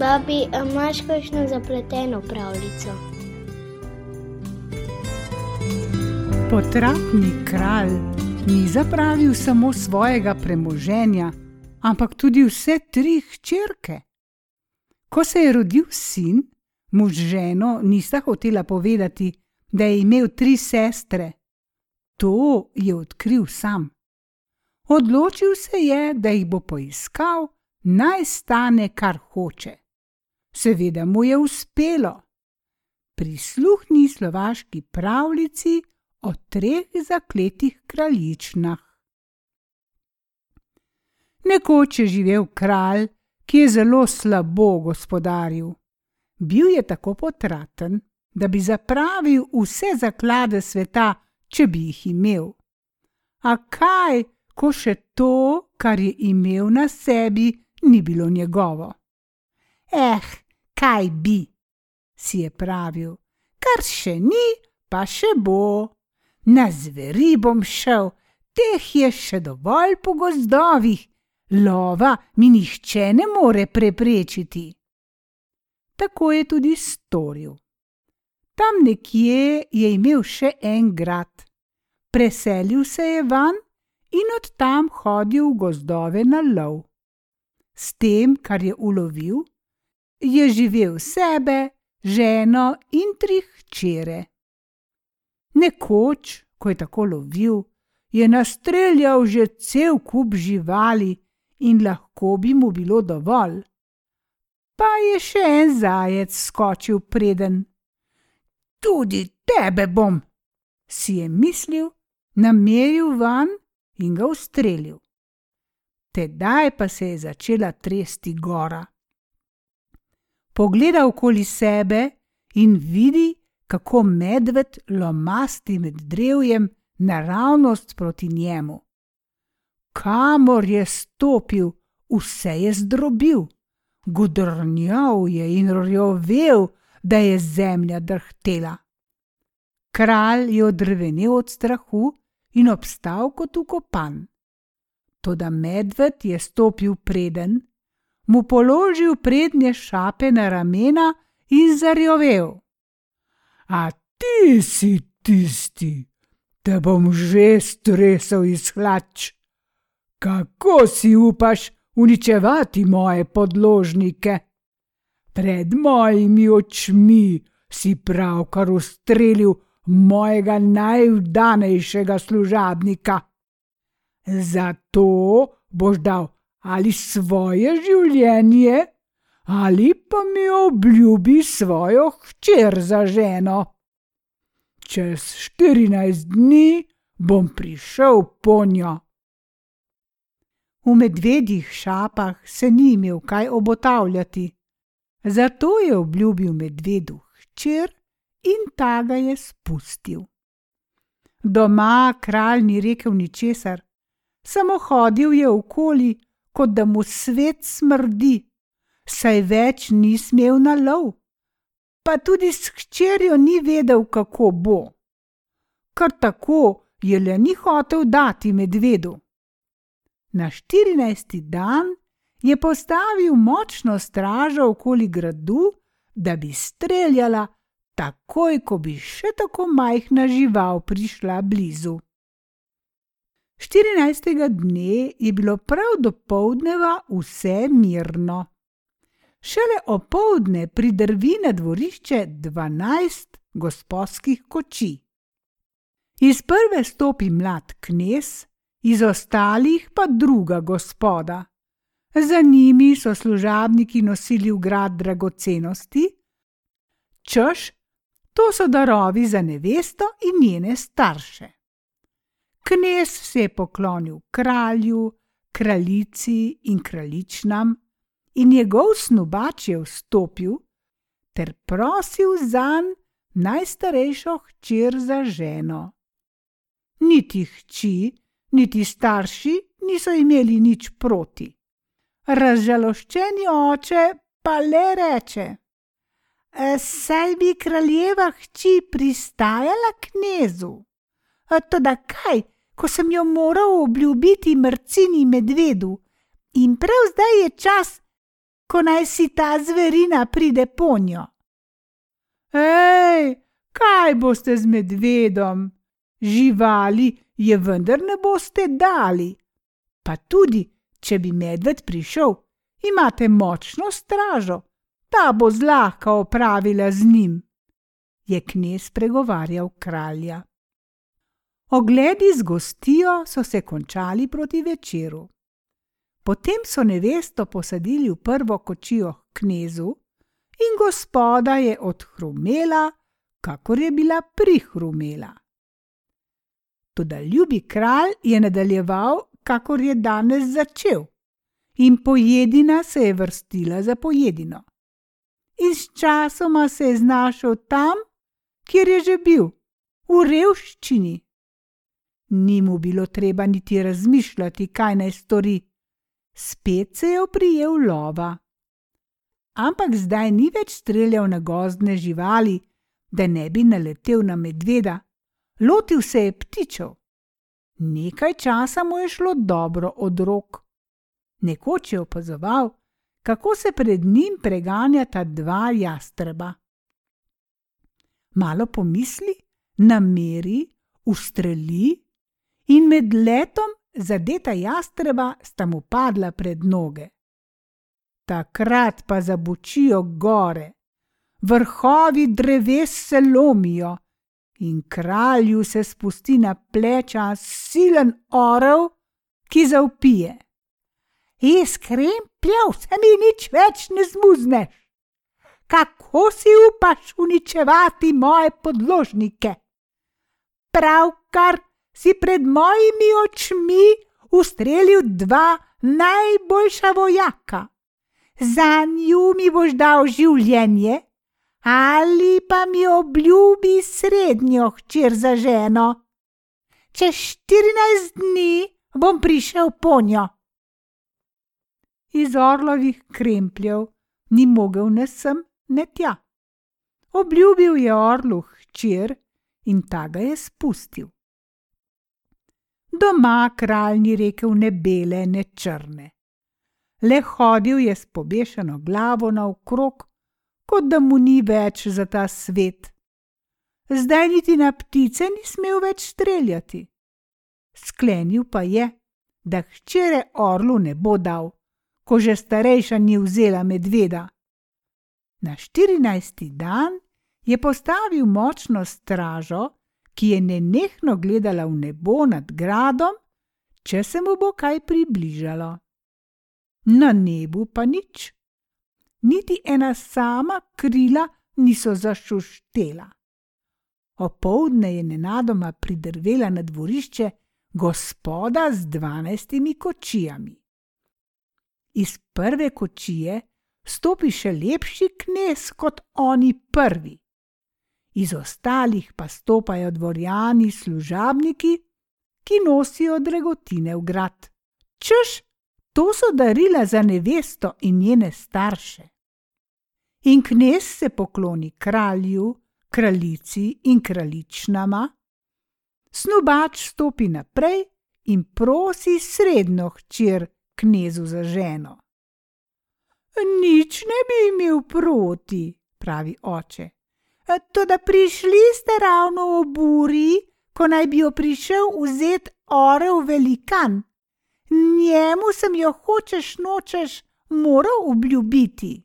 Babi, imaš kakšno zapleteno pravljico? Potratni kralj ni zapravil samo svojega premoženja, ampak tudi vse tri hčerke. Ko se je rodil sin, mu z ženo nista hotela povedati, da je imel tri sestre. To je odkril sam. Odločil se je, da jih bo poiskal, naj stane, kar hoče. Seveda mu je uspelo. Prisluhni slovaški pravljici o treh zakletih kraljičnah. Nekoč je živel kralj, ki je zelo slabo gospodaril. Bil je tako potraten, da bi zapravil vse zaklade sveta, če bi jih imel. A kaj, ko še to, kar je imel na sebi, ni bilo njegovo? Eh, kaj bi, si je pravil, kar še ni, pa še bo. Na zveri bom šel, teh je še dovolj po gozdovih, lova mi nihče ne more preprečiti. Tako je tudi storil. Tam nekje je imel še en grad. Preselil se je van in od tam hodil v gozdove na lov. S tem, kar je ulovil, je živel sebe, ženo in tri hčere. Nekoč, ko je tako lovil, je nastreljal že cel kup živali in lahko bi mu bilo dovolj. Pa je še en zajec skočil preden. Tudi tebe bom, si je mislil, nameril van in ga ustrelil. Tedaj pa se je začela tresti gora pogleda okoli sebe in vidi, kako medved lomasti med drevjem naravnost proti njemu. Kamor je stopil, vse je zdrobil, gudrnjal je in rjovel, da je zemlja drhtela. Kralj je odrevenel od strahu in obstal kot ukopan. Toda medved je stopil preden, mu položil prednje šape na ramena in zarjovel. A ti si tisti, da bom že stresel iz hlač. Kako si upaš uničevati moje podložnike? Pred mojimi očmi si pravkar ustrelil mojega najvdanejšega služabnika. Zato boš dal ali svoje življenje, ali pa mi obljubi svojo hčer za ženo. Čez štirinajst dni bom prišel po njo. V medvedjih šapah se ni imel kaj obotavljati, zato je obljubil medvedu hčer in ta ga je spustil. Doma kralj ni rekel ničesar, samo hodil je okoli, kot da mu svet smrdi, saj več ni smel na lov, pa tudi s hčerjo ni vedel, kako bo. Kar tako je le ni hotel dati medvedu. Na štirinajsti dan je postavil močno stražo okoli gradu, da bi streljala, takoj ko bi še tako majhna žival prišla blizu. 14. dne je bilo prav do povdneva vse mirno. Šele opoldne pridrvi na dvorišče dvanajst gospodskih koči. Iz prve stopi mlad knes, iz ostalih pa druga gospoda. Za njimi so služabniki nosili v grad dragocenosti, češ, to so darovi za nevesto in njene starše. Knez se je poklonil kralju, kraljici in kraljičnam, in njegov snubač je vstopil ter prosil za najstarejšo hčer za ženo. Niti hči, niti starši niso imeli nič proti. Razžaloščeni oče pa le reče: Saj bi kraljeva hči pristajala knezu. Toda kaj, ko sem jo moral obljubiti mrcini medvedu in prav zdaj je čas, ko naj si ta zverina pride po njo. Hej, kaj boste z medvedom? Živali je vendar ne boste dali. Pa tudi, če bi medved prišel, imate močno stražo, ta bo zlahka opravila z njim, je knez pregovarjal kralja. Ogledi z gostijo so se končali proti večeru. Potem so nevesto posadili v prvo kočijo k knezu in gospoda je odhrumela, kakor je bila prihrumela. Toda ljubi kralj je nadaljeval, kakor je danes začel, in pojedina se je vrstila za pojedino. In sčasoma se je znašel tam, kjer je že bil, v revščini. Ni mu bilo treba niti razmišljati, kaj naj stori, spet se je oprijel lova. Ampak zdaj ni več streljal na gozdne živali, da ne bi naletel na medveda, lotil se je ptičev. Nekaj časa mu je šlo dobro od rok. Nekoč je opazoval, kako se pred njim preganjata dva jastreba. Malo pomisli, nameri, ustreli in med letom zadeta jastreba sta mu padla pred noge. Takrat pa zabučijo gore, vrhovi dreves se lomijo in kralju se spusti na pleča silen orel, ki zaupije. Iskrempljav se mi nič več ne zmuzneš. Kako si upaš uničevati moje podložnike? Pravkar si pred mojimi očmi ustrelil dva najboljša vojaka. Za nju mi boš dal življenje, ali pa mi obljubi srednjo hčer za ženo. Čez štirinajst dni bom prišel po njo. Iz orlovih krempljev ni mogel ne sem, ne tja. Obljubil je orlu hčer in ta ga je spustil. Doma kralj ni rekel ne bele, ne črne. Le hodil je s pobešeno glavo naokrog kot da mu ni več za ta svet. Zdaj niti na ptice ni smel več streljati. Sklenil pa je, da hčere orlu ne bo dal, ko že starejša ni vzela medveda. Na štirinajsti dan je postavil močno stražo, ki je nenehno gledala v nebo nad gradom, če se mu bo kaj približalo. Na nebu pa nič niti ena sama krila niso zašuštela. Opoldne je nenadoma pridrvela na dvorišče gospoda z dvanajstimi kočijami. Iz prve kočije stopi še lepši knes kot oni prvi. Iz ostalih pa stopajo dvorjani služabniki, ki nosijo dragotine v grad. Češ, To so darila za nevesto in njene starše. In knez se pokloni kralju, kraljici in kraljičnama, snubač stopi naprej in prosi srednjo hčer knezu za ženo. Nič ne bi imel proti, pravi oče. To, da prišli ste ravno v buri, ko naj bi jo prišel vzet orel velikan njemu sem jo hočeš nočeš moral obljubiti.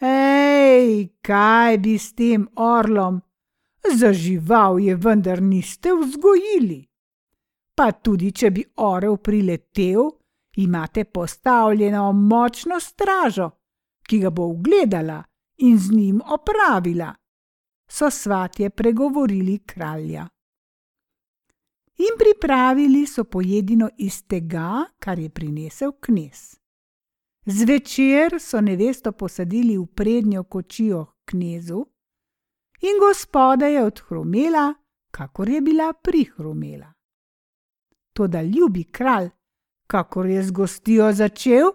Ej, kaj bi s tem orlom? Za žival je vendar niste vzgojili. Pa tudi, če bi orel priletel, imate postavljeno močno stražo, ki ga bo ugledala in z njim opravila. So svatje pregovorili kralja in pripravili so pojedino iz tega, kar je prinesel knez. Zvečer so nevesto posadili v prednjo kočijo k knezu, in gospoda je odhrumela, kakor je bila prihrumela. Toda ljubi kralj, kakor je z gostijo začel,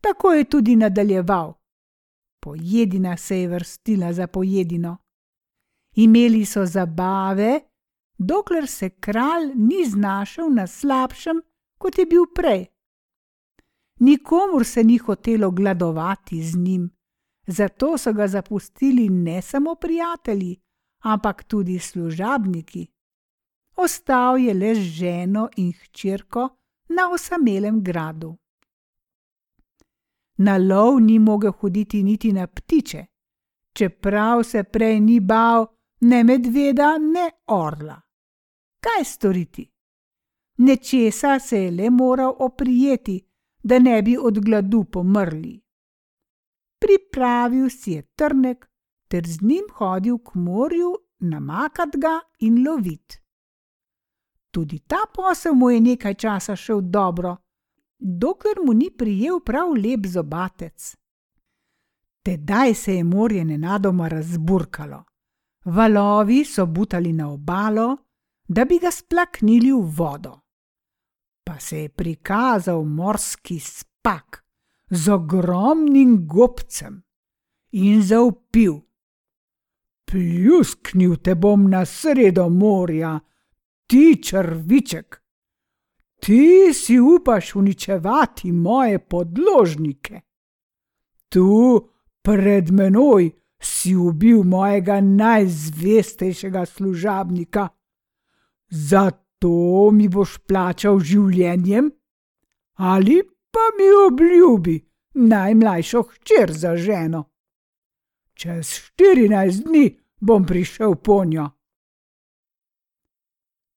tako je tudi nadaljeval. Pojedina se je vrstila za pojedino. Imeli so zabave, dokler se kralj ni znašel na slabšem, kot je bil prej. Nikomur se ni hotelo gladovati z njim, zato so ga zapustili ne samo prijatelji, ampak tudi služabniki. Ostal je le z ženo in hčerko na osamelem gradu. Na lov ni mogel hoditi niti na ptiče, čeprav se prej ni bal ne medveda, ne orla. Kaj storiti? Nečesa se je le moral oprijeti, da ne bi od gladu pomrli. Pripravil si je trnek ter z njim hodil k morju, namakat ga in lovit. Tudi ta posel mu je nekaj časa šel dobro, dokler mu ni prijel prav lep zobatec. Tedaj se je morje nenadoma razburkalo. Valovi so butali na obalo, da bi ga splaknili v vodo. Pa se je prikazal morski spak z ogromnim gobcem in zaupil: Pljusknil te bom na sredo morja, ti črviček! Ti si upaš uničevati moje podložnike. Tu pred menoj si ubil mojega najzvestejšega služabnika. Zato mi boš plačal življenjem, ali pa mi obljubi najmlajšo hčer za ženo. Čez štirinajst dni bom prišel po njo.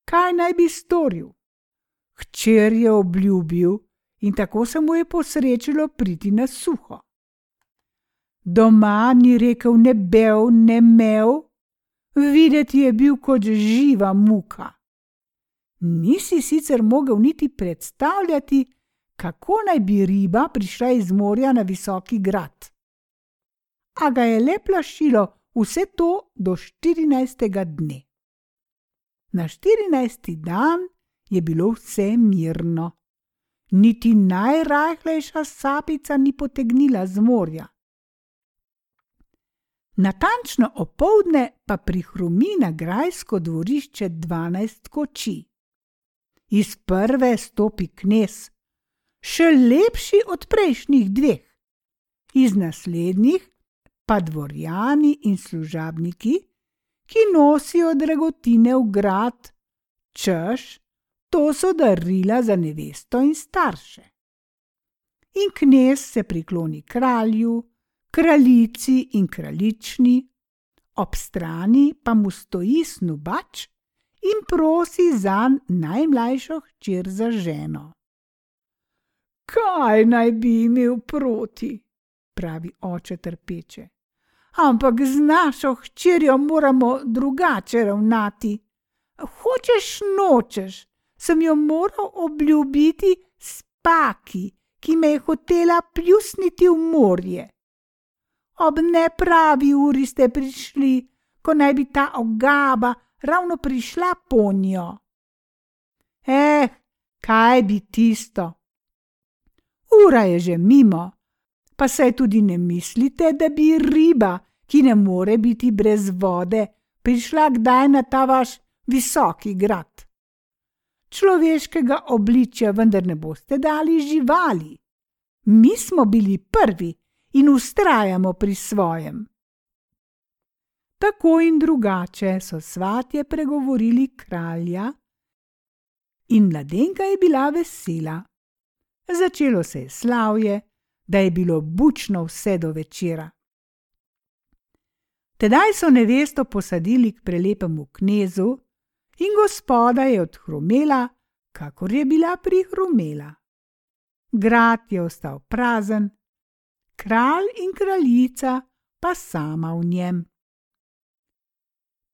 Kaj naj bi storil? Hčer je obljubil in tako se mu je posrečilo priti na suho. Doma ni rekel ne bev, ne mev, videti je bil kot živa muka. Nisi sicer mogel niti predstavljati, kako naj bi riba prišla iz morja na visoki grad. A ga je le plašilo vse to do štirinajstega dne. Na štirinajsti dan je bilo vse mirno. Niti najrajhlejša sapica ni potegnila z morja. Natančno opoldne pa prihrumi na grajsko dvorišče dvanajst koči. Iz prve stopi knes, še lepši od prejšnjih dveh, iz naslednjih pa dvorjani in služabniki, ki nosijo dragotine v grad, češ, to so darila za nevesto in starše. In knez se prikloni kralju, kraljici in kraljični, ob strani pa mu stoji snubač in prosi za najmlajšo hčer za ženo. Kaj naj bi imel proti, pravi oče trpeče. Ampak z našo hčerjo moramo drugače ravnati. Hočeš, nočeš, sem jo moral obljubiti spaki, ki me je hotela pljusniti v morje. Ob nepravi uri ste prišli, ko naj bi ta ogaba ravno prišla po njo. Eh, kaj bi tisto? Ura je že mimo, pa saj tudi ne mislite, da bi riba, ki ne more biti brez vode, prišla kdaj na ta vaš visoki grad človeškega obličja vendar ne boste dali živali. Mi smo bili prvi in ustrajamo pri svojem. Tako in drugače so svatje pregovorili kralja, in mladenka je bila vesela. Začelo se je slavje, da je bilo bučno vse do večera. Tedaj so nevesto posadili k prelepemu knezu, in gospoda je odhrumela, kakor je bila prihrumela. Grad je ostal prazen, kralj in kraljica pa sama v njem.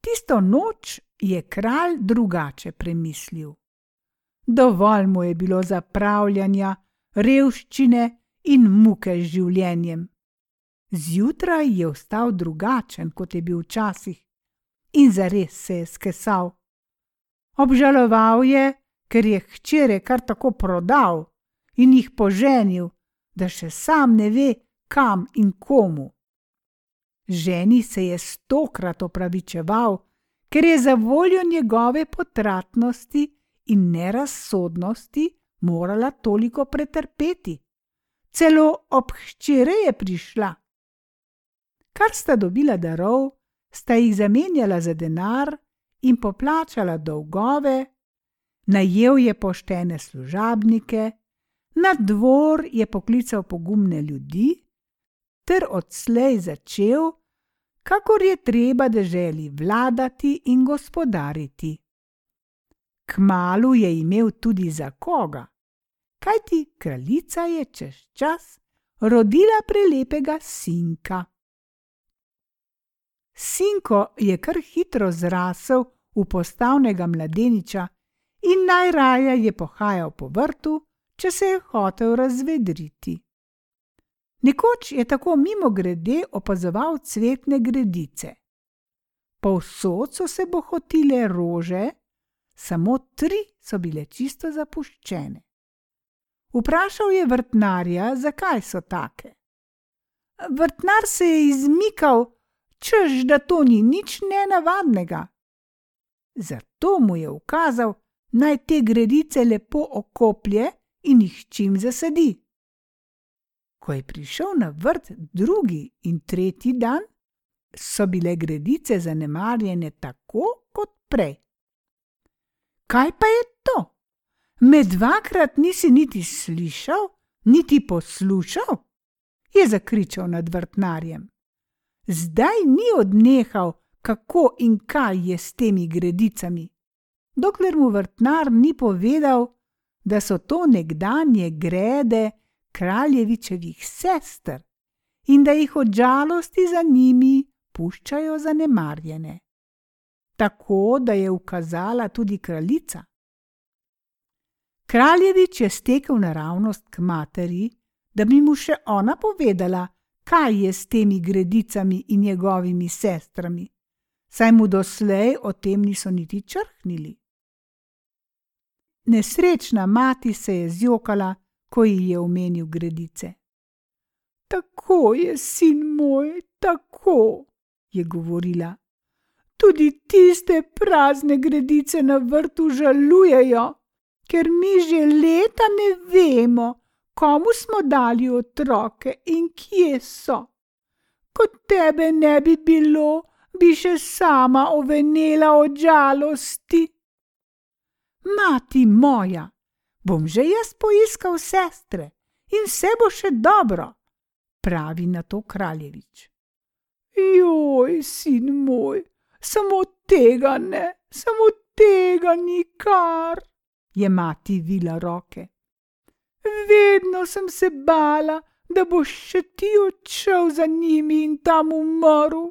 Tisto noč je kralj drugače premislil. Dovolj mu je bilo zapravljanja, revščine in muke z življenjem. Zjutraj je ostal drugačen, kot je bil včasih, in zares se je skesal. Obžaloval je, ker je hčere kar tako prodal in jih poženil, da še sam ne ve, kam in komu. Ženi se je stokrat opravičeval, ker je za voljo njegove potratnosti in nerazsodnosti morala toliko pretrpeti, celo ob hčere je prišla. Kar sta dobila darov, sta jih zamenjala za denar in poplačala dolgove, najel je poštene služabnike, na dvor je poklical pogumne ljudi, ter odslej začel, kakor je treba deželi vladati in gospodariti. Kmalu je imel tudi za koga, kajti kraljica je čez čas rodila prelepega sinka. Sinko je kar hitro zrasel v postavnega mladeniča in najraje je pohajal po vrtu, če se je hotel razvedriti. Nekoč je tako mimo grede opazoval cvetne gredice. Povsod so se bohotile rože, samo tri so bile čisto zapuščene. Vprašal je vrtnarja, zakaj so take. Vrtnar se je izmikal, čež da to ni nič nenavadnega. Zato mu je ukazal, naj te gredice lepo okoplje in jih čim zasadi. Ko je prišel na vrt drugi in tretji dan, so bile gredice zanemarjene tako kot prej. Kaj pa je to? Me dvakrat nisi niti slišal, niti poslušal? je zakričal nad vrtnarjem. Zdaj ni odnehal, kako in kaj je s temi gredicami. Dokler mu vrtnar ni povedal, da so to nekdanje grede kraljevičevih sester in da jih od žalosti za njimi puščajo zanemarjene. Tako da je ukazala tudi kraljica. Kraljevič je stekel naravnost k materi, da bi mu še ona povedala, kaj je s temi gredicami in njegovimi sestrami, saj mu doslej o tem niso niti črhnili. Nesrečna mati se je zjokala, ko ji je omenil gredice. Tako je, sin moj, tako, je govorila. Tudi tiste prazne gredice na vrtu žalujejo, ker mi že leta ne vemo, komu smo dali otroke in kje so. Kot tebe ne bi bilo, bi še sama ovenela od žalosti. Mati moja, bom že jaz poiskal sestre in vse bo še dobro, pravi na to kraljevič. Joj, sin moj, samo tega ne, samo tega nikar, je mati vila roke. Vedno sem se bala, da boš še ti odšel za njimi in tam umrl.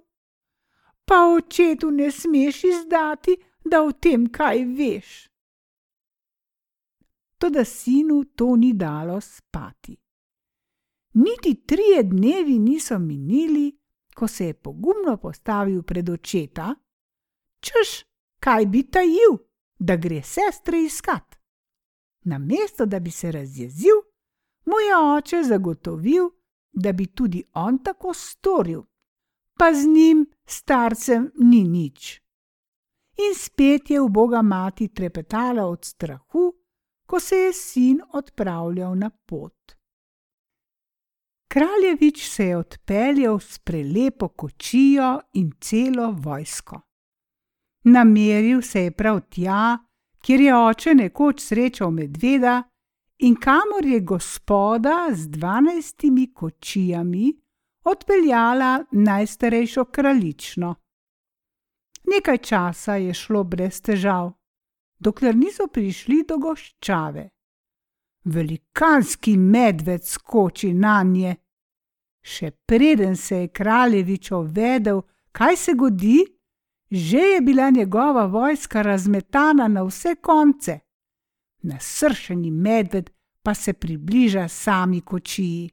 Pa očetu ne smeš izdati, da o tem kaj veš toda sinu to ni dalo spati. Niti trije dnevi niso minili, ko se je pogumno postavil pred očeta, češ kaj bi tajil, da gre sestre iskat. Namesto da bi se razjezil, mu je oče zagotovil, da bi tudi on tako storil, pa z njim, starcem, ni nič. In spet je v Boga mati trepetala od strahu, ko se je sin odpravljal na pot. Kraljevič se je odpeljal s prelepo kočijo in celo vojsko. Nameril se je prav tja, kjer je oče nekoč srečal medveda in kamor je gospoda z dvanajstimi kočijami odpeljala najstarejšo kraljično. Nekaj časa je šlo brez težav dokler niso prišli do goščave. Velikanski medved skoči na nje. Še preden se je kraljevič ovedel, kaj se godi, že je bila njegova vojska razmetana na vse konce. Nasršeni medved pa se približa sami kočiji.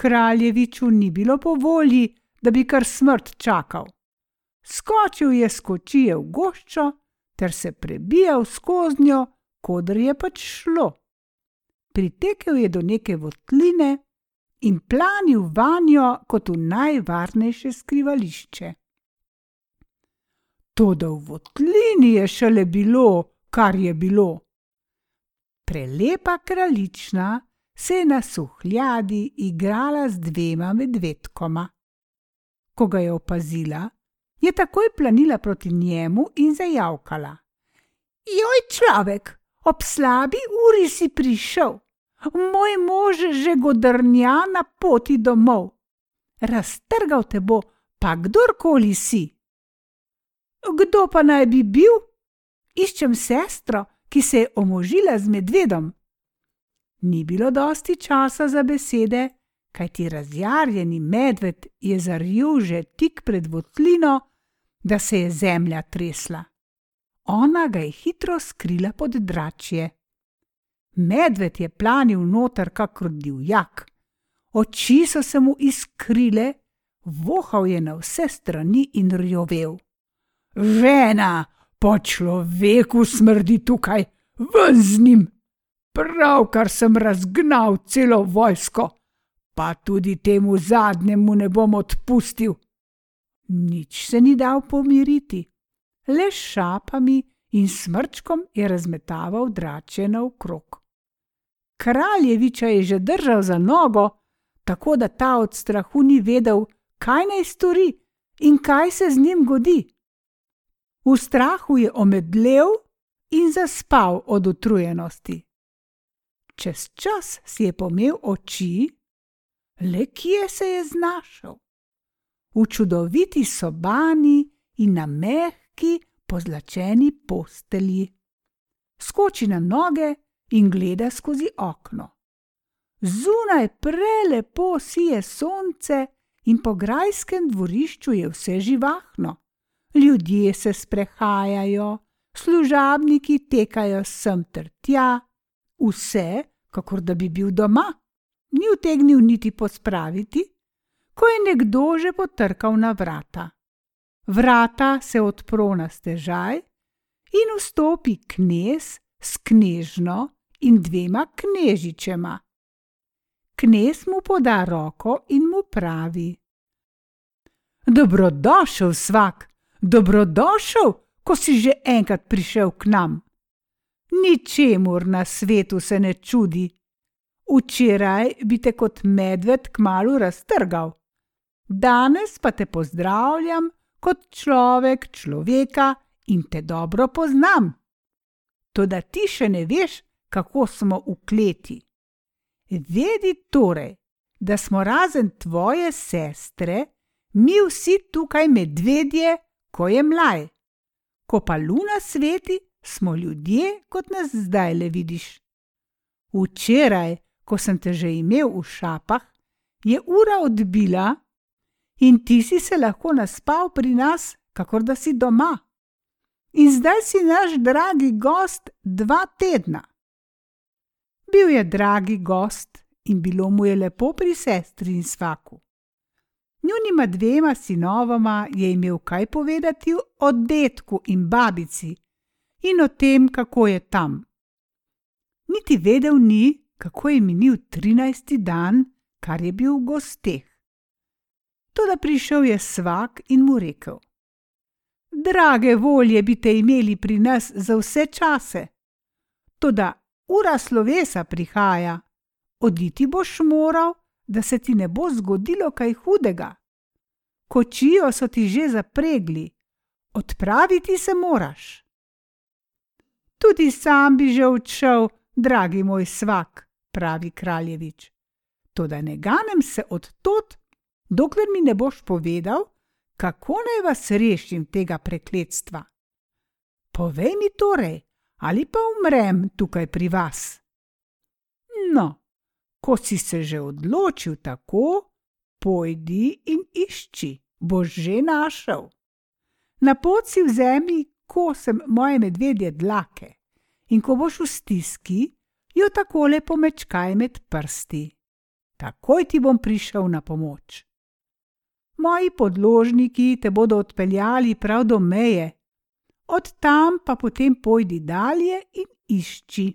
Kraljeviču ni bilo po volji, da bi kar smrt čakal. Skočil je skočije v goščo ter se prebijal skozi njo, kodr je pač šlo. Pritekel je do neke votline in planil vanjo kot v najvarnejše skrivališče. Toda v votlini je šele bilo, kar je bilo. Prelepa kraljična se je na suhljadi igrala z dvema medvedkoma. Ko ga je opazila, je takoj planila proti njemu in zajavkala: Joj, človek, ob slabi uri si prišel, moj mož že godrnja na poti domov. Raztrgal te bo, pa kdorkoli si. Kdo pa naj bi bil? Iščem sestro, ki se je omožila z medvedom. Ni bilo dosti časa za besede, kajti razjarjeni medved je zaril že tik pred votlino, da se je zemlja tresla. Ona ga je hitro skrila pod dračje. Medved je planil noter, kakor divjak. Oči so se mu iskrile, vohal je na vse strani in rjovel. Žena, po človeku smrdi tukaj, ven z njim! Pravkar sem razgnal celo vojsko, pa tudi temu zadnjemu ne bom odpustil. Nič se ni dal pomiriti, le šapami in smrčkom je razmetaval drače naokrog. Kraljeviča je že držal za nogo, tako da ta od strahu ni vedel, kaj naj stori in kaj se z njim godi. V strahu je omedlel in zaspal od utrujenosti. Čez čas si je pomel oči, le kje se je znašel? V čudoviti sobani in na mehki, pozlačeni postelji. Skoči na noge in gleda skozi okno. Zunaj prelepo sije sonce in po grajskem dvorišču je vse živahno. Ljudje se sprehajajo, služabniki tekajo sem ter tja, vse, kakor da bi bil doma ni utegnil niti pospraviti, ko je nekdo že potrkal na vrata. Vrata se odpro na stežaj in vstopi knez s knežno in dvema knežičema. Knez mu poda roko in mu pravi: Dobrodošel, svak, dobrodošel, ko si že enkrat prišel k nam. Ničemur na svetu se ne čudi, Včeraj bi te kot medved kmalo raztrgal, danes pa te pozdravljam kot človek človeka in te dobro poznam. Toda ti še ne veš, kako smo v kleti. Vedi torej, da smo razen tvoje sestre, mi vsi tukaj medvedje, ko je mlaj. Ko pa luna sveti, smo ljudje, kot nas zdaj le vidiš. Včeraj, ko sem te že imel v šapah, je ura odbila in ti si se lahko naspal pri nas, kakor da si doma. In zdaj si naš dragi gost dva tedna. Bil je dragi gost in bilo mu je lepo pri sestri in svaku. Njunima dvema sinovoma je imel kaj povedati o detku in babici in o tem, kako je tam. Niti vedel ni, kako je minil trinajsti dan, kar je bil v gosteh. Toda prišel je svak in mu rekel: Drage volje bi te imeli pri nas za vse čase. Toda ura slovesa prihaja, oditi boš moral, da se ti ne bo zgodilo kaj hudega. Kočijo so ti že zapregli, odpraviti se moraš. Tudi sam bi že odšel, dragi moj svak, pravi kraljevič. Toda ne ganem se od tod, dokler mi ne boš povedal, kako naj vas rešim tega prekletstva. Povej mi torej, ali pa umrem tukaj pri vas. No, ko si se že odločil tako, pojdi in išči, boš že našel. Na pot si vzemi kosem moje medvedje dlake, in ko boš v stiski, jo takole pomečkaj med prsti. Takoj ti bom prišel na pomoč. Moji podložniki te bodo odpeljali prav do meje, od tam pa potem pojdi dalje in išči.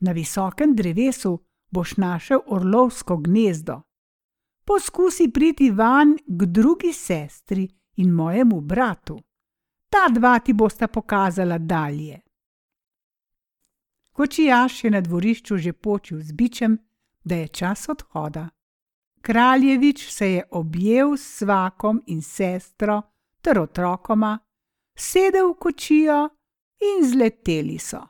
Na visokem drevesu boš našel orlovsko gnezdo. Poskusi priti van k drugi sestri in mojemu bratu. Ta dva ti bosta pokazala dalje. Kočijaš je na dvorišču že počil z bičem, da je čas odhoda. Kraljevič se je objel s svakom in sestro ter otrokoma, sedel v kočijo in zleteli so.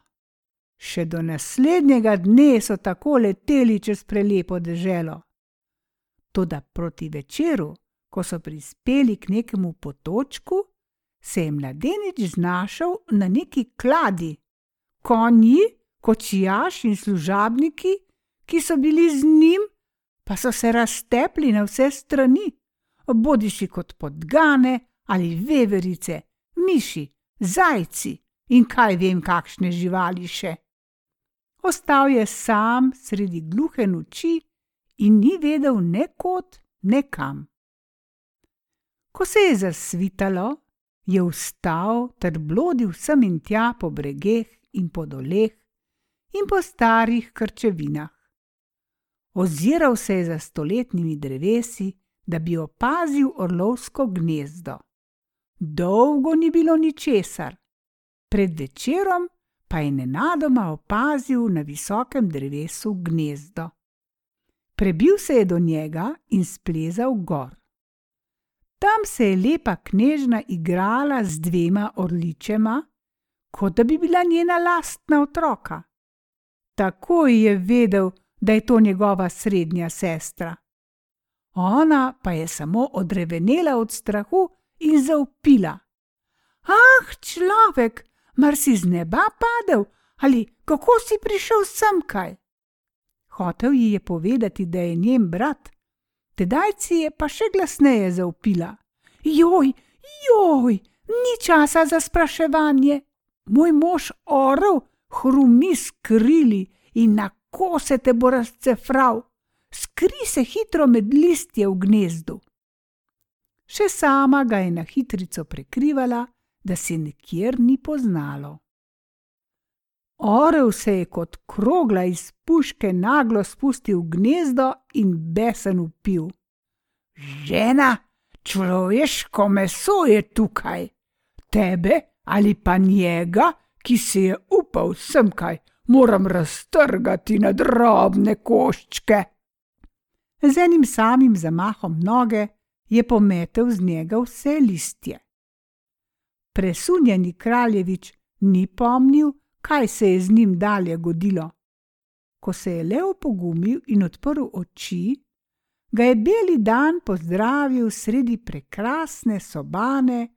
Še do naslednjega dne so tako leteli čez prelepo deželo. Toda proti večeru, ko so prispeli k nekemu potočku, se je mladenič znašel na neki kladi. Konji, kočijaš in služabniki, ki so bili z njim, pa so se raztepli na vse strani, bodi si kot podgane ali veverice, miši, zajci in kaj vem, kakšne živali še. Ostal je sam sredi gluhe noči in ni vedel ne kot, ne kam. Ko se je zasvitalo, je vstal ter blodil sem in tja po bregeh in po doleh in po starih krčevinah. Oziral se je za stoletnimi drevesi, da bi opazil orlovsko gnezdo. Dolgo ni bilo ničesar, pred večerom pa je nenadoma opazil na visokem drevesu gnezdo. Prebil se je do njega in splezal gor. Tam se je lepa knežna igrala z dvema orličema, kot da bi bila njena lastna otroka. Takoj je vedel, da je to njegova srednja sestra. Ona pa je samo odrevenela od strahu in zaupila: Ah, človek, mar si z neba padel ali kako si prišel sem kaj? Hotev ji je povedati, da je njen brat, tedaj si je pa še glasneje zaupila: Joj, joj, ni časa za spraševanje. Moj mož orel, hrumi skrili in na kose te bo razcefral, skri se hitro med listje v gnezdu. Še sama ga je na hitrico prekrivala, da se nikjer ni poznalo. Orel se je kot krogla iz puške naglo spustil v gnezdo in besen upil. Žena, človeško meso je tukaj, tebe ali pa njega, ki si je upal semkaj moram raztrgati na drobne koščke. Z enim samim zamahom noge je pometel z njega vse listje. Presunjeni kraljevič ni pomnil, kaj se je z njim dalje godilo. Ko se je le opogumil in odprl oči, ga je beli dan pozdravil sredi prekrasne sobane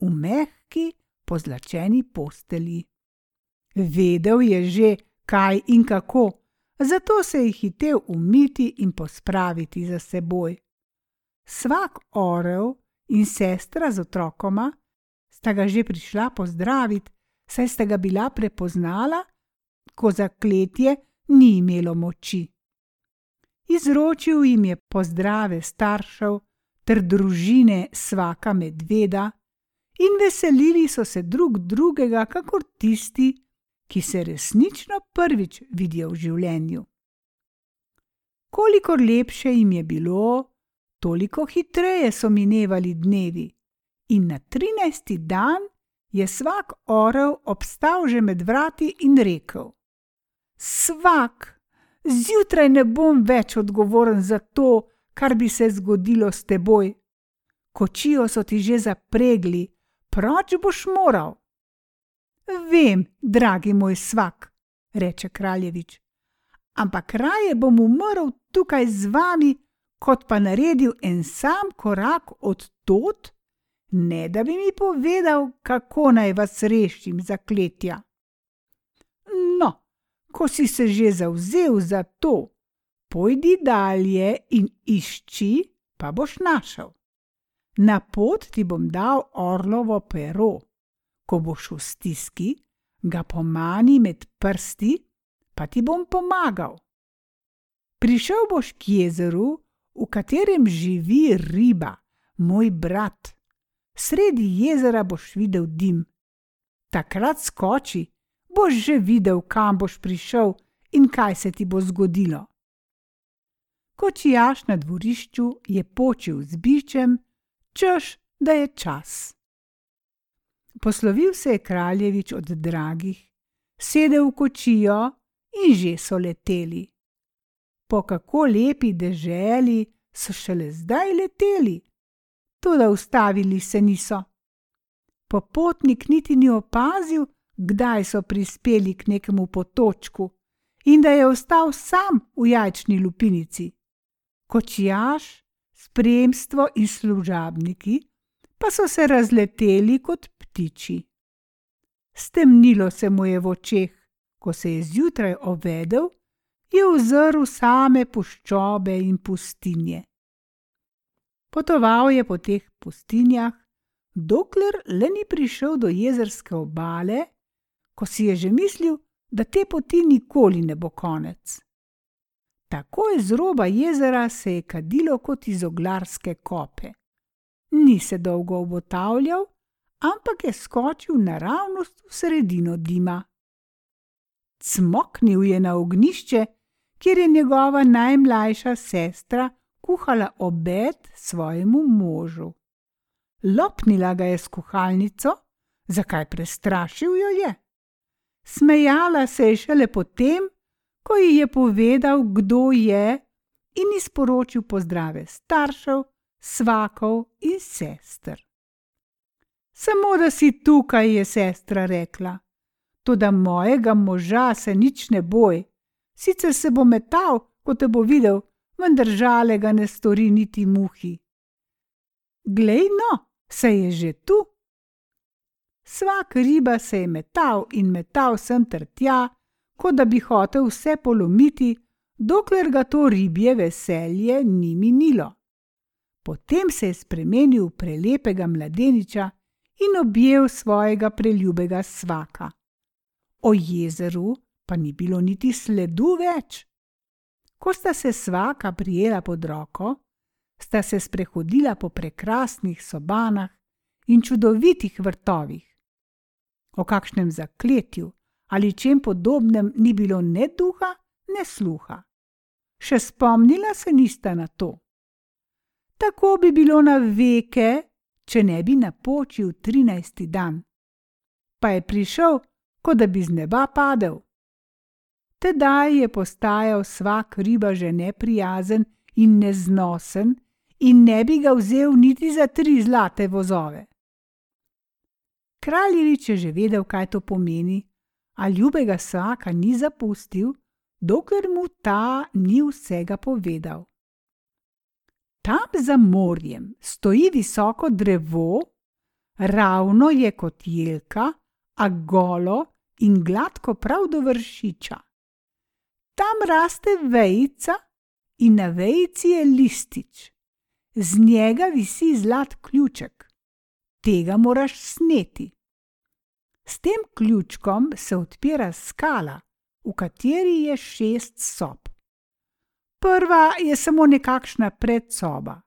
v mehki pozlačeni posteli. Vedel je že, kaj in kako, zato se je hitel umiti in pospraviti za seboj. Svak orel in sestra z otrokoma sta ga že prišla pozdraviti, saj sta ga bila prepoznala, ko zakletje ni imelo moči. Izročil jim je pozdrave staršev ter družine svaka medveda in veselili so se drug drugega, kakor tisti, ki se resnično prvič vidijo v življenju. Kolikor lepše jim je bilo, toliko hitreje so minevali dnevi, in na trinajsti dan je svak orel obstal že med vrati in rekel: Svak, zjutraj ne bom več odgovoren za to, kar bi se zgodilo s teboj. Kočijo so ti že zapregli, proč boš moral. Vem, dragi moj svak, reče kraljevič, ampak raje bom umrl tukaj z vami, kot pa naredil en sam korak od tod, ne da bi mi povedal, kako naj vas rešim zakletja. No, ko si se že zauzel za to, pojdi dalje in išči, pa boš našel. Na pot ti bom dal orlovo pero ko boš v stiski, ga pomani med prsti, pa ti bom pomagal. Prišel boš k jezeru, v katerem živi riba, moj brat. Sredi jezera boš videl dim. Takrat skoči, boš že videl, kam boš prišel in kaj se ti bo zgodilo. Kočijaš na dvorišču je počil z bičem, češ, da je čas. Poslovil se je kraljevič od dragih, sedel v kočijo in že so leteli. Po kako lepi deželi so šele zdaj leteli, tudi ustavili se niso. Popotnik niti ni opazil, kdaj so prispeli k nekemu potočku in da je ostal sam v jajčni lupinici. Kočijaš, spremstvo in služabniki pa so se razleteli kot ptiči. Stemnilo se mu je v očeh, ko se je zjutraj ovedel, je ozrl same puščobe in pustinje. Potoval je po teh pustinjah, dokler le ni prišel do jezerske obale, ko si je že mislil, da te poti nikoli ne bo konec. Takoj z roba jezera se je kadilo kot iz oglarske kope. Ni se dolgo obotavljal, ampak je skočil naravnost v sredino dima. Cmoknil je na ognišče, kjer je njegova najmlajša sestra kuhala obed svojemu možu. Lopnila ga je s kuhalnico, zakaj prestrašil jo je. Smejala se je šele potem, ko ji je povedal, kdo je, in izporočil pozdrave staršev, svakov in sester. Samo da si tukaj, je sestra rekla. Toda mojega moža se nič ne boj, sicer se bo metal, ko te bo videl, vendar žalega ne stori niti muhi. Glej no, se je že tu. Svak riba se je metal in metal sem ter tja, kot da bi hotel vse polomiti, dokler ga to ribje veselje ni minilo. Potem se je spremenil v prelepega mladeniča in objel svojega preljubega svaka. O jezeru pa ni bilo niti sledu več. Ko sta se svaka prijela pod roko, sta se sprehodila po prekrasnih sobanah in čudovitih vrtovih. O kakšnem zakletju ali čem podobnem ni bilo ne duha, ne sluha. Še spomnila se nista na to. Tako bi bilo na veke, če ne bi napočil trinajsti dan. Pa je prišel, kot da bi z neba padel. Tedaj je postajal vsak riba že neprijazen in neznosen, in ne bi ga vzel niti za tri zlate vozove. Kraljevič je že vedel, kaj to pomeni, a ljubega svaka ni zapustil, dokler mu ta ni vsega povedal. Tam za morjem stoji visoko drevo, ravno je kot jelka, a golo in gladko prav do vršiča. Tam raste vejica in na vejici je listič. Z njega visi zlat ključek. Tega moraš sneti. S tem ključkom se odpira skala, v kateri je šest sob. Prva je samo nekakšna predsoba,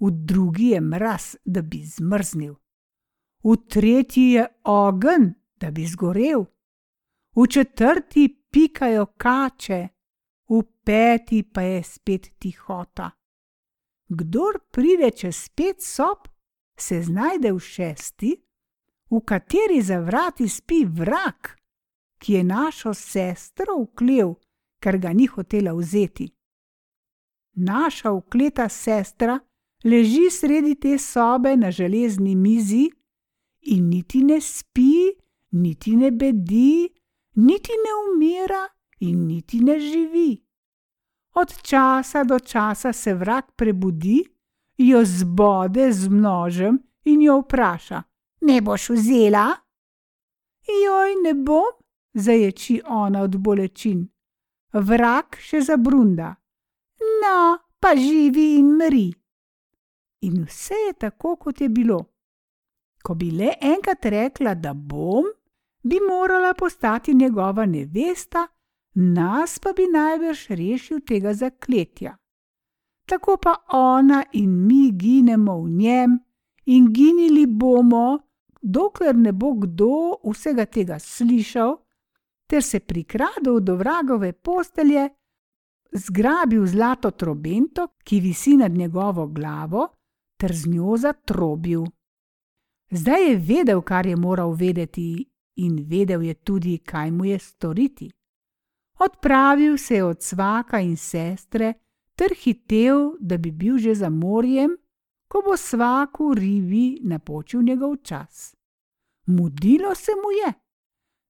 v drugi je mraz, da bi zmrznil, v tretji je ogenj, da bi zgorel, v četrti pikajo kače, v peti pa je spet tihota. Kdor pride čez pet sob, se znajde v šesti, v kateri za vrati spi vrak, ki je našo sestro uklev, ker ga ni hotela vzeti. Naša ukleta sestra leži sredi te sobe na železni mizi in niti ne spi, niti ne bedi, niti ne umira in niti ne živi. Od časa do časa se vrak prebudi, jo zbode z množem in jo vpraša: Ne boš vzela? Joj, ne bom, zaječi ona od bolečin. Vrak še zabrunda. No, pa živi in mri. In vse je tako, kot je bilo. Ko bi le enkrat rekla, da bom, bi morala postati njegova nevesta, nas pa bi najbrž rešil tega zakletja. Tako pa ona in mi ginemo v njem in ginili bomo, dokler ne bo kdo vsega tega slišal, ter se prikradel do vragove postelje, zgrabil zlato trobento, ki visi nad njegovo glavo, ter z njo zatrobil. Zdaj je vedel, kar je moral vedeti, in vedel je tudi, kaj mu je storiti. Odpravil se je od svaka in sestre, ter hitev, da bi bil že za morjem, ko bo svaku ribi napočil njegov čas. Mudilo se mu je.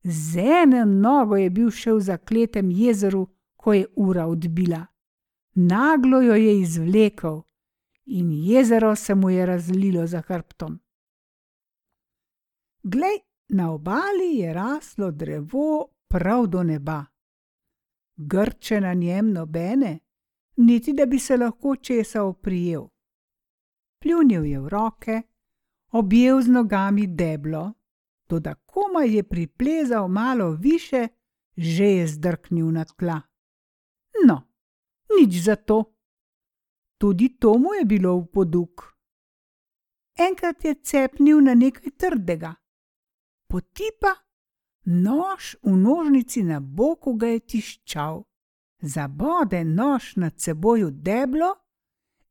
Z eno nogo je bil še v zakletem jezeru, ko je ura odbila. Naglo jo je izvlekel in jezero se mu je razlilo za hrbtom. Glej, na obali je raslo drevo prav do neba. Grče na njem nobene, niti da bi se lahko česa oprijel. Pljunil je v roke, objel z nogami deblo, toda komaj je priplezal malo više, že je zdrknil na tla. No, nič za to. Tudi to mu je bilo v poduk. Enkrat je cepnil na nekaj trdega, potipa, nož v nožnici na boku ga je tiščal, zabode nož nad seboj v deblo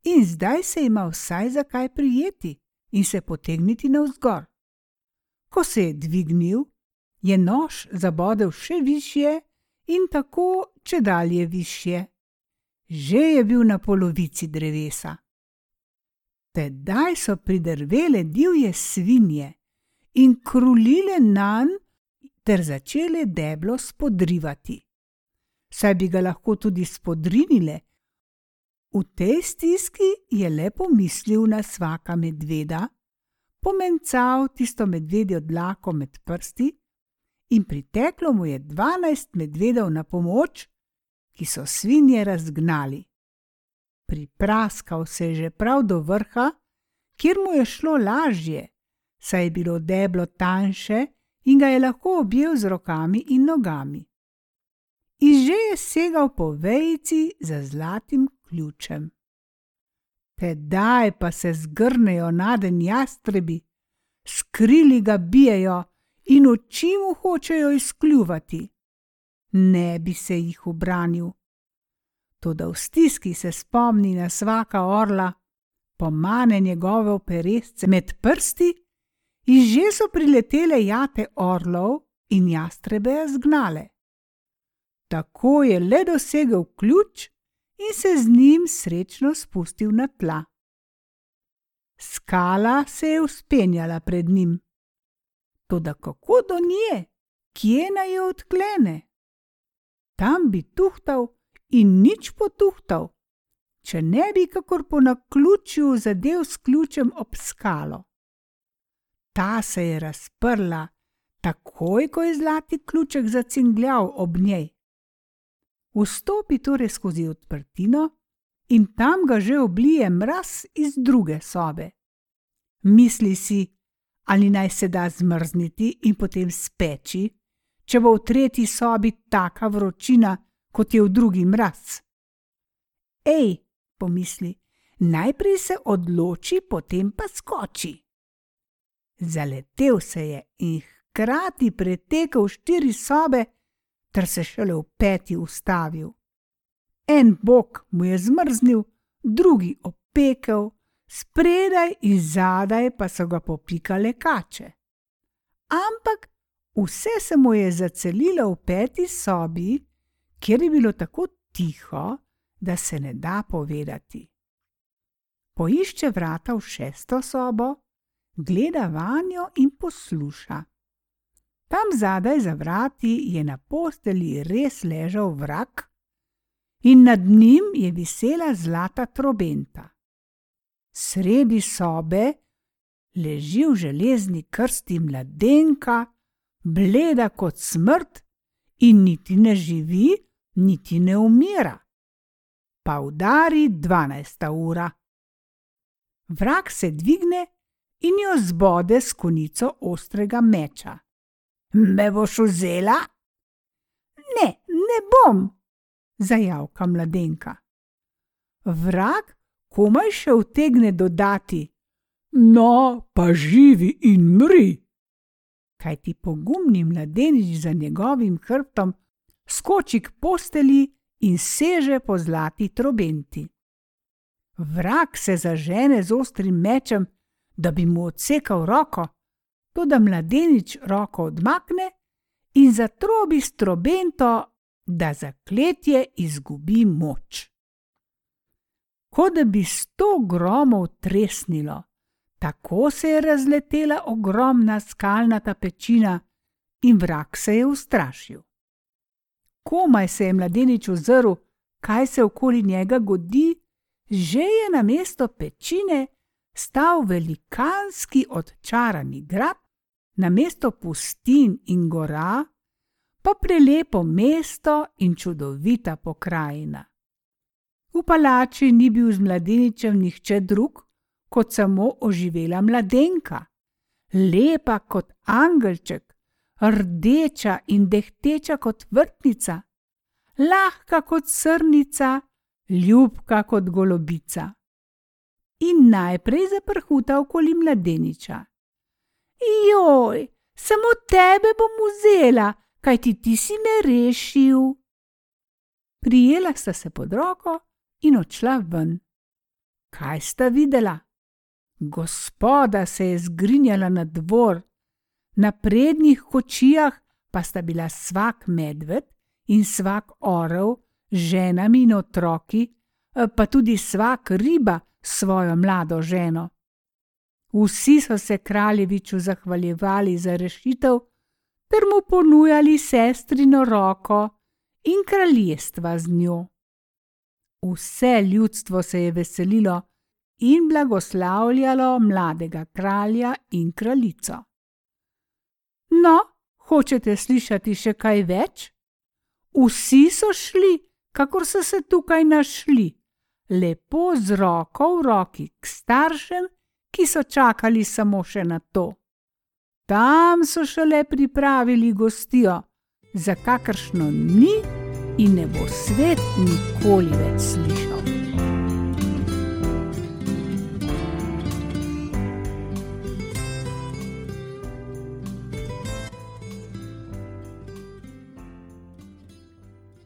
in zdaj se ima vsaj za kaj prijeti in se potegniti navzgor. Ko se je dvignil, je nož zabodel še više in tako če dalje više. Že je bil na polovici drevesa. Tedaj so pridrvele divje svinje in krulile nanj, ter začele deblo spodrivati. Saj bi ga lahko tudi spodrinile. V tej stiski je le pomislil na svaka medveda, pomencal tisto medvedjo dlako med prsti in priteklo mu je dvanajst medvedov na pomoč, ki so svinje razgnali. Pripraskal se je že prav do vrha, kjer mu je šlo lažje, saj je bilo deblo tanjše in ga je lahko objel z rokami in nogami. In že je segal po vejici za zlatim ključem. Tedaj pa se zgrnejo naden jastrebi, skrili ga bijajo in oči mu hočejo izkljuvati. Ne bi se jih obranil. Toda v stiski se spomni na svaka orla, pomane njegove operesce med prsti in že so priletele jate orlov in jastrebe zgnale. Tako je le dosegel ključ in se z njim srečno spustil na tla. Skala se je uspenjala pred njim. Toda kako do nje, kje naj jo odklene? Tam bi tuhtal in nič potuhtal, če ne bi kakor po naključju zadev s ključem ob skalo. Ta se je razprla, takoj ko je zlati ključek zacingljal ob njej. Vstopi torej skozi odprtino in tam ga že oblije mraz iz druge sobe. Misli si, ali naj se da zmrzniti in potem speči, če bo v tretji sobi taka vročina, kot je v drugi mraz. Ej, pomisli, najprej se odloči, potem pa skoči. Zaletel se je in hkrati pretekel štiri sobe, ter se šele v peti ustavil. En bok mu je zmrznil, drugi opekel, spredaj in zadaj pa so ga popikale kače. Ampak vse se mu je zacelilo v peti sobi, kjer je bilo tako tiho, da se ne da povedati. Poišče vrata v šesto sobo, gleda vanjo in posluša. Tam zadaj za vrati je na posteli res ležal vrak, in nad njim je visela zlata trobenta. Sredi sobe leži v železni krsti mladenka, bleda kot smrt, in niti ne živi, niti ne umira. Pa udari dvanajsta ura. Vrak se dvigne in jo zbode s konico ostrega meča. Me boš vzela? Ne, ne bom, zajavka mladenka. Vrak komaj še utegne dodati: No, pa živi in mri. Kaj ti pogumni mladenič za njegovim hrbtom skoči k posteli in seže po zlati trobenti. Vrak se zažene z ostrim mečem, da bi mu odsekal roko, Toda mladenič roko odmakne in zatrobi strobento, da zakletje izgubi moč. Kot da bi sto gromov tresnilo, tako se je razletela ogromna skalnata pečina in vrak se je ustrašil. Komaj se je mladenič ozrl, kaj se okoli njega godi, že je na mesto pečine stal velikanski odčarani grad, na mesto pustin in gora, pa prelepo mesto in čudovita pokrajina. V palači ni bil z mladeničem nihče drug, kot samo oživela mladenka, lepa kot angelček, rdeča in dehteča kot vrtnica, lahka kot srnica, ljubka kot golobica. In najprej zaprhuta okoli mladeniča. Joj, samo tebe bom vzela, kaj ti ti si me rešil. Prijela sta se pod roko in odšla ven. Kaj sta videla? Gospoda se je zgrinjala na dvor, na prednjih kočijah pa sta bila svak medved in svak orel, ženami in otroki, pa tudi svak riba svojo mlado ženo. Vsi so se kraljeviču zahvaljevali za rešitev, ter mu ponujali sestrino roko in kraljestva z njo. Vse ljudstvo se je veselilo in blagoslavljalo mladega kralja in kraljico. No, hočete slišati še kaj več? Vsi so šli, kakor so se tukaj našli, lepo z roko v roki k staršem, ki so čakali samo še na to. Tam so šele pripravili gostijo, za kakršno ni in ne bo svet nikoli več slišal.